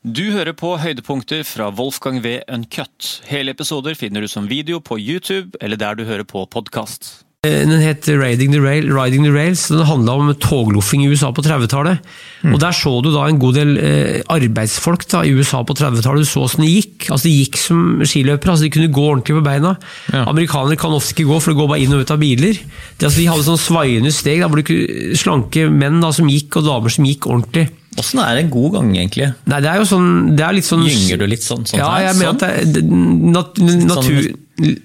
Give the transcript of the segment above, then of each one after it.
Du hører på høydepunkter fra Wolfgang V. Uncut. Hele episoder finner du som video på YouTube eller der du hører på podkast. Eh, Den het Riding the, Rail, Riding the Rails. Den handla om togloffing i USA på 30-tallet. Og Der så du da en god del eh, arbeidsfolk da, i USA på 30-tallet. Du så åssen det gikk. Altså De gikk som skiløpere. altså De kunne gå ordentlig på beina. Ja. Amerikanere kan ofte ikke gå, for det går bare inn og ut av biler. Det, altså, de hadde sånn svaiende steg, da, hvor du kunne, slanke menn da, som gikk, og damer som gikk ordentlig. Åssen er en god gang, egentlig? Nei, det er jo sånn det er litt sånn Gynger du litt sånn? sånn ja, jeg mener at det, nat, natur,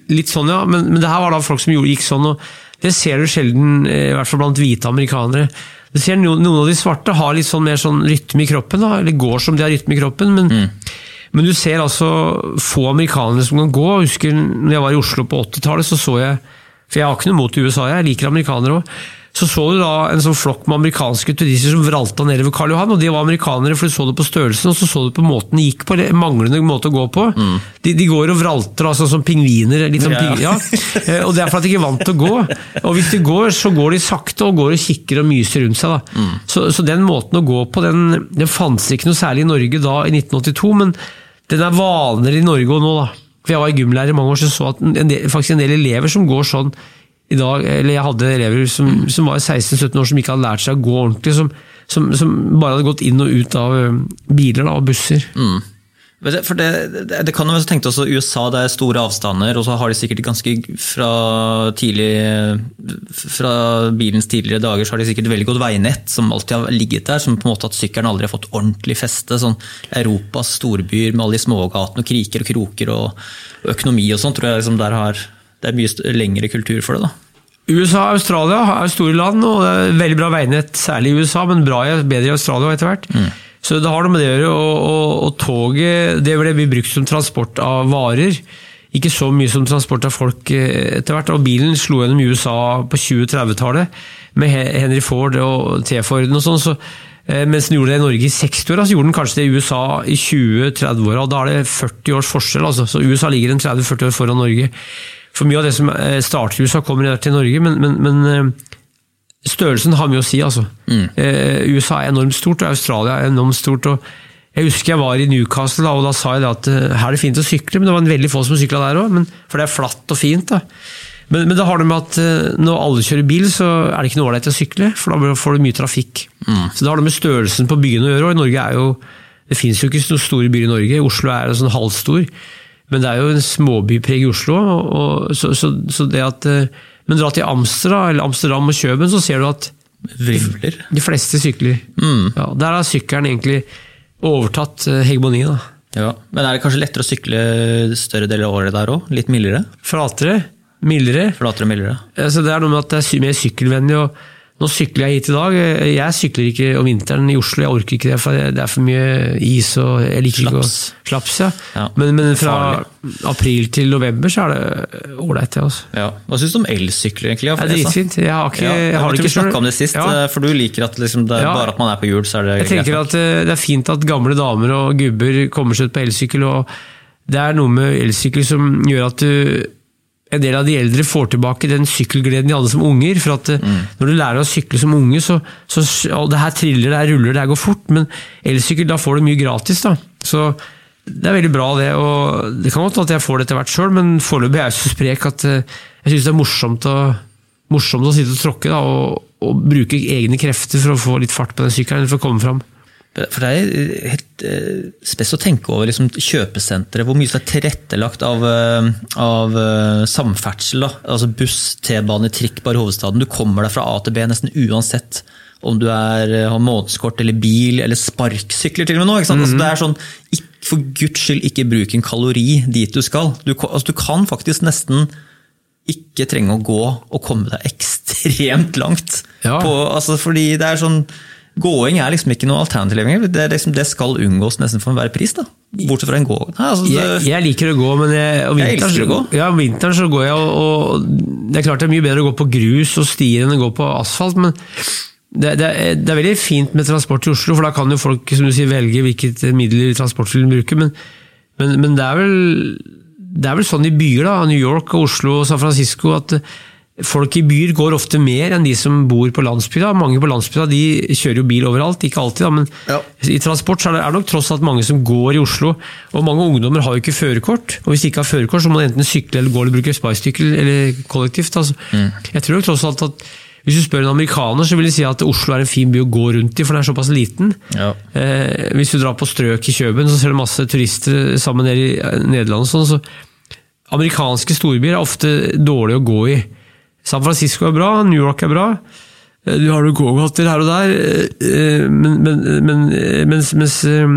Litt sånn, ja. Men, men det her var da folk som gjorde, gikk sånn, og det ser du sjelden, eh, i hvert fall blant hvite amerikanere. Du ser noen, av de svarte har litt sånn mer sånn rytme i kroppen, da, eller går som de har rytme i kroppen. men Men du ser altså få amerikanere som kan gå. Jeg husker når jeg var i Oslo på 80-tallet, så så jeg For jeg har ikke noe mot USA, jeg liker amerikanere òg. Så så du da en sånn flokk med amerikanske turister som vralta nedover Karl Johan, og de var amerikanere, for du så det på størrelsen, og så så du på måten de gikk på, eller manglende måte å gå på. De, de går og vralter altså, som pingviner. Litt sånn Ja, ping, ja. Eh, Og det er for at de ikke er vant til å gå. Og hvis de går, så går de sakte og går og kikker og myser rundt seg. Da. Så, så den måten å gå på, den, den fantes ikke noe særlig i Norge da i 1982, men den er vanligere i Norge og nå. da. For Jeg var i gymlærer i mange år, så så at en del, faktisk en del elever som går sånn i dag, eller Jeg hadde elever som, som var 16-17 år som ikke hadde lært seg å gå ordentlig, som, som, som bare hadde gått inn og ut av biler da, og busser. Mm. For det, det, det kan jo tenkt også USA det er store avstander, og så har de sikkert ganske fra tidlig fra bilens tidligere dager så har de sikkert veldig godt veinett som alltid har ligget der, som på en måte at sykkelen aldri har fått ordentlig feste. sånn Europas storbyer med alle de smågatene og kriker og kroker og økonomi og sånn, tror jeg liksom der har det er mye lengre kultur for det. da. USA og Australia er store land, og det er veldig bra veinett, særlig i USA, men bra, bedre i Australia etter hvert. Så det har noe med det å gjøre. Og, og, og toget det ble brukt som transport av varer. Ikke så mye som transport av folk eh, etter hvert. Og bilen slo gjennom USA på 20-30-tallet med Henry Ford og T-Forden og sånn. Så, eh, mens den gjorde det i Norge i 60-åra, så gjorde den kanskje det i USA i 20-30-åra. og Da er det 40 års forskjell. Altså. Så USA ligger en 30-40 år foran Norge. For mye av det som eh, starter i USA, kommer til Norge, men, men, men eh, størrelsen har mye å si. Altså. Mm. USA er enormt stort, og Australia er enormt stort. og jeg husker jeg var i Newcastle, da, og da sa jeg at eh, her er det fint å sykle, men det var en veldig få som sykla der òg, for det er flatt og fint. da. Men, men det har det med at eh, når alle kjører bil, så er det ikke noe ålreit å sykle, for da får du mye trafikk. Så det har det med størrelsen på byene å gjøre, og i Norge er jo Det finnes jo ikke noen store byer i Norge, Oslo er sånn halvstor. Men det er jo en småbypreg i Oslo. Og, så, så, så det at, eh, men dra til Amsterdam, eller Amsterdam og Kjøben, så ser du at Vrimler. de fleste sykler. Ja, der har sykkelen egentlig overtatt hegemoni. da. Ja. Men er det kanskje lettere å sykle større deler av året der òg? Litt mildere? Flatere, mildere. Flatere og mildere? Altså, det er noe med at det er mer sykkelvennlig. og nå sykler jeg hit i dag. Jeg sykler ikke om vinteren i Oslo, jeg orker ikke det, for det er for mye is og jeg liker ikke å Slaps. Slaps, ja. Ja. Men, men fra Farlig. april til november så er det ålreit, det. Altså. Ja. Hva syns du om elsykler, egentlig? Det er dritfint. Jeg har ikke, Ja, jeg har det ikke snakka om det sist, eh, for du liker at liksom, det bare at man er på hjul, så er det Jeg tenker at eh, det er fint at gamle damer og gubber kommer seg ut på elsykkel. og Det er noe med elsykkel som gjør at du, en del av de eldre får tilbake den sykkelgleden de hadde som unger. for at eh, Mm. Når du lærer å sykle som unge, så, så det her triller, det her ruller, det her går fort. Men elsykkel, da får du mye gratis. da. Så det er veldig bra, det. og Det kan godt at jeg får det etter hvert sjøl, men foreløpig er jeg så sprek at eh, jeg syns det er morsomt å, morsomt å sitte og tråkke da, og, og bruke egne krefter for å få litt fart på den sykkelen for å komme fram. For det er helt eh, spes å tenke over liksom, kjøpesentre, hvor mye som er tilrettelagt av, eh, av eh, samferdsel. Da. Altså buss, T-bane, trikk bare hovedstaden. Du kommer deg fra A til B nesten uansett om du er, eh, har månedskort eller bil eller sparksykler til og med nå. Sant? altså, det er sånn, For guds skyld, ikke bruk en kalori dit du skal. Du, altså, du kan faktisk nesten ikke trenge å gå og komme deg ekstremt langt. Ja. På, altså, fordi det er sånn Gåing er liksom ikke noe alternativ lenger. Det, liksom, det skal unngås nesten for enhver pris. da. Bortsett fra en gå... Nei, altså, Jeg, jeg liker å gå, men jeg, om vinteren, jeg å gå. Ja, om vinteren så går jeg, og, og det er klart det er mye bedre å gå på grus og stier enn å gå på asfalt, men det, det, er, det er veldig fint med transport i Oslo, for da kan jo folk som du sier, velge hvilket middel i bruker, men, men, men det, er vel, det er vel sånn i byer, da, New York og Oslo og San Francisco, at Folk i byer går ofte mer enn de som bor på landsbygda. Mange på landsbygda de kjører jo bil overalt, ikke alltid, da, men Ja. i transport så er det er nok tross alt mange som går i Oslo. Og mange ungdommer har jo ikke førerkort. Og hvis de ikke har førerkort, så må de enten sykle eller gå eller bruke sparkesykkel eller kollektivt. Altså. Jeg tror nok tross alt at hvis du spør en amerikaner, så vil de si at Oslo er en fin by å gå rundt i, for den er såpass liten. Ja. Eh, hvis du drar på strøk i Kjøben, så ser du masse turister sammen nede i eh, Nederland. sånn, så Amerikanske storbyer er ofte dårlige å gå i. San Francisco er bra, New York er bra. Eh, Du har noen gågater her og der, eh, men, men, men, mens, mens eh,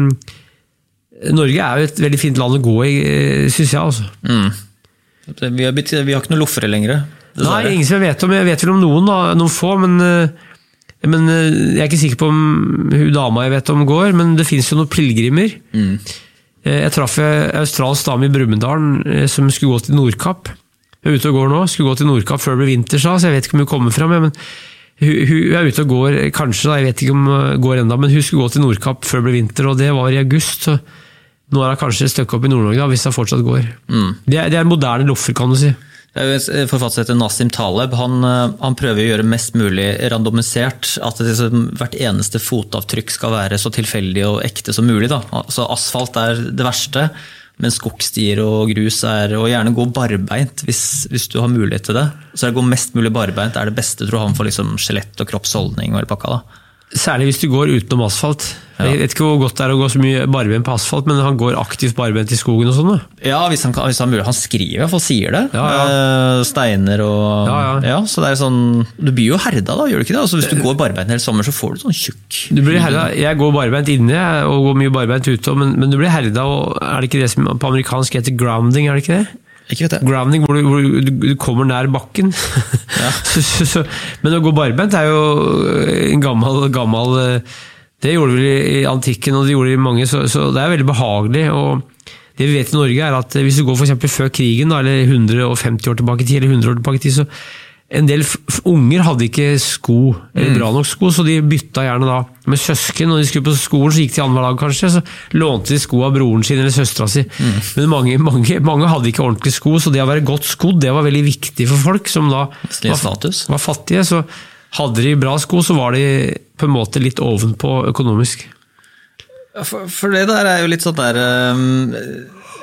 Norge er jo et veldig fint land å gå i, syns jeg. altså. Mm. Vi, har blitt, vi har ikke noen loffere lenger. Nei, ingen som jeg vet om. Jeg vet vel om noen, da, noen få, men, eh, men eh, jeg er ikke sikker på om hun dama jeg vet om går, men det fins jo noen pilegrimer. Mm. Eh, Jeg traff en australsk dame i Brumunddal eh, som skulle gå til Nordkapp. Hun er ute og går nå, skulle gå til Nordkapp før det ble vinter, sa, så jeg vet ikke om hun kommer fram. Men hun, hun er ute og går, kanskje, da, jeg vet ikke om hun går enda, men hun skulle gå til Nordkapp før det ble vinter, og det var i august. så nå er hun kanskje et stykke opp i Nord-Norge, hvis hun fortsatt går. Mm. Det, er, det er moderne loffer, kan du si. Det er forfatter som heter Nasim Taleb. Han, eh, han prøver å gjøre mest mulig randomisert. At det liksom, hvert eneste fotavtrykk skal være så tilfeldig og ekte som mulig. Da. Altså, asfalt er det verste, men skogstier og grus er Og gjerne gå barbeint hvis, hvis du har mulighet til det. Så det å gå mest mulig barbeint er det beste tror han for liksom, skjelett og kroppsholdning og hele pakka. da. Særlig hvis du går utenom asfalt. Jeg vet ikke hvor godt det er å gå så mye barbent på asfalt, men han går aktivt barbent i skogen og sånn. Ja, hvis han, kan- hvis han, han skriver iallfall, sier det. Ja, ja. Steiner og Ja, ja. så det er sånn Du blir jo herda da, gjør du ikke det? Altså, hvis du går barbeint hele sommer, så får du sånn tjukk Du blir herda. Jeg går barbeint inne og går mye barbeint ute, men, men du blir herda. og Er det ikke det som på amerikansk heter grounding? er det ikke det? Ikke vet jeg. Grounding, hvor du, hvor du, du kommer nær bakken. så, men å gå barbent er jo en gammel, gammel eh, Det gjorde vi i antikken, og det gjorde de mange, så, så det er veldig behagelig. og det vi vet i Norge er at Hvis du går for før krigen, da, eller 150 år tilbake i tid, eller 100 år tilbake i tid, så en del unger hadde ikke sko, eller bra nok sko, så de bytta gjerne da med søsken. Når de skulle på skolen, så gikk de annenhver dag kanskje, så lånte de sko av broren sin eller søstera si. Men mange, mange, mange hadde ikke ordentlige sko, så det å være godt skodd det var veldig viktig for folk som da var, var fattige. Så hadde de bra sko, så var de på en måte litt ovenpå økonomisk. For, for det der er jo litt sånn der um,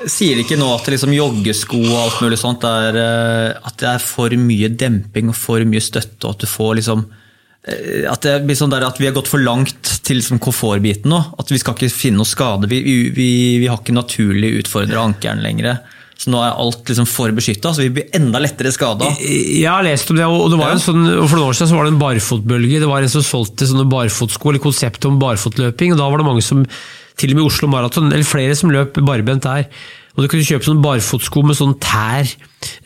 Sier de ikke nå at liksom joggesko og alt mulig sånt er, uh, at det er for mye demping og for mye støtte, og at du får liksom uh, at det blir sånn at vi har gått for langt til liksom komfortbiten nå. At vi skal ikke finne noe skade. Vi, vi, vi har ikke naturlig utfordra ankelen lenger. Så nå er alt liksom for beskytta, så vi blir enda lettere skada. Jeg har lest om det, og det var en sånn, for noen år siden så var det en barfotbølge. Det var en som solgte sånne barfotsko, eller konseptet om barfotløping. og Da var det mange som, til og med Oslo Maraton, eller flere som løp barbent der. Og Du kunne kjøpe sånne barfotsko med sånn tær.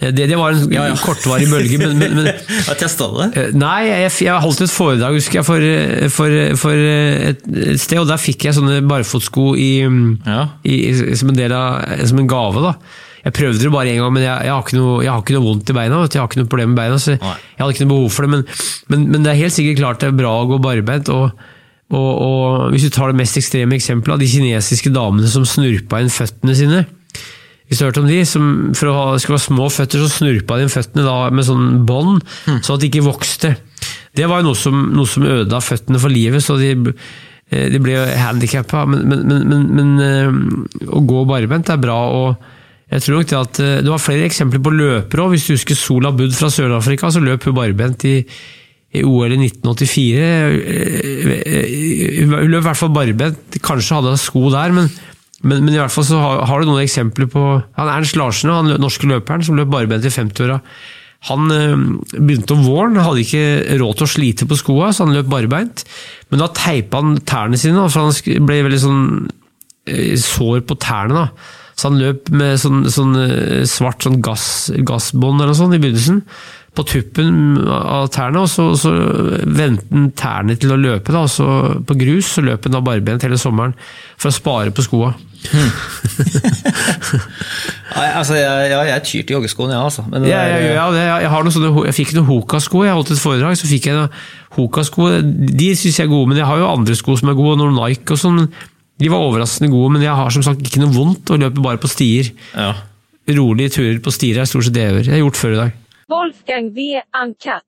Det, det var en Ja, ja. kortvarig bølge. men, men, men Har testa det? Eh, Nei, jeg, jeg holdt et foredrag husker jeg, for, for, for et, et sted, og der fikk jeg sånne barfotsko i, Ja. i, som en del av, som en gave. da. Jeg prøvde det bare én gang, men jeg, jeg, har ikke noe, jeg har ikke noe vondt i beina. Jeg har ikke noe problem med beina, så jeg hadde ikke noe behov for det. Men, men, men det er helt sikkert klart det er bra å gå barbeint. Og, og, og hvis du tar det mest ekstreme eksempelet av de kinesiske damene som snurpa inn føttene sine hvis du har hørt om de, som for å ha, skulle ha små føtter, så snurpa de inn føttene da med sånn bånd, sånn at de ikke vokste. Det var jo noe som, noe som ødela føttene for livet, så de, eh, de ble handikappa. Men, men, men, men, men eh, å gå barbent er bra. og jeg tror nok Det at eh, det var flere eksempler på løpere òg. Hvis du husker Sola Budd fra Sør-Afrika, så løp hun barbent i, i OL i 1984. Eh, eh, Hun løp i hvert fall barbent. Kanskje hadde sko der, men men, men i hvert fall så har, har du noen eksempler på han Ernst Larsen, han norske løperen som løp barbent i 50-åra. Han øh, begynte om våren, hadde ikke råd til å slite på skoa, så han løp barbeint. Men da teipa han tærne sine, for han ble veldig sånn øh, sår på tærne. da. Så han løp med sånn, sånn øh, svart sånn gass, gassbånd eller noe sånt i begynnelsen. På tuppen av tærne, og så, så vendte han tærne til å løpe. da, så På grus så løp han da barbent hele sommeren for å spare på skoa. Nei, altså, jeg, jeg, jeg tyr til joggeskoene, ja, altså. Men Ja, jeg, jeg, jeg, jeg, sånne, jeg fikk noen Hoka-sko. Jeg holdt et foredrag, så fikk jeg noen Hoka-sko. De syns jeg er gode, men jeg har jo andre sko som er gode, og noen Nike og sånn. De var overraskende gode, men jeg har som sagt ikke noe vondt og løper bare på stier. ja. Rolige turer på stier er stort sett det jeg gjør. Jeg har gjort før i dag. Wolfgang V. Uncut.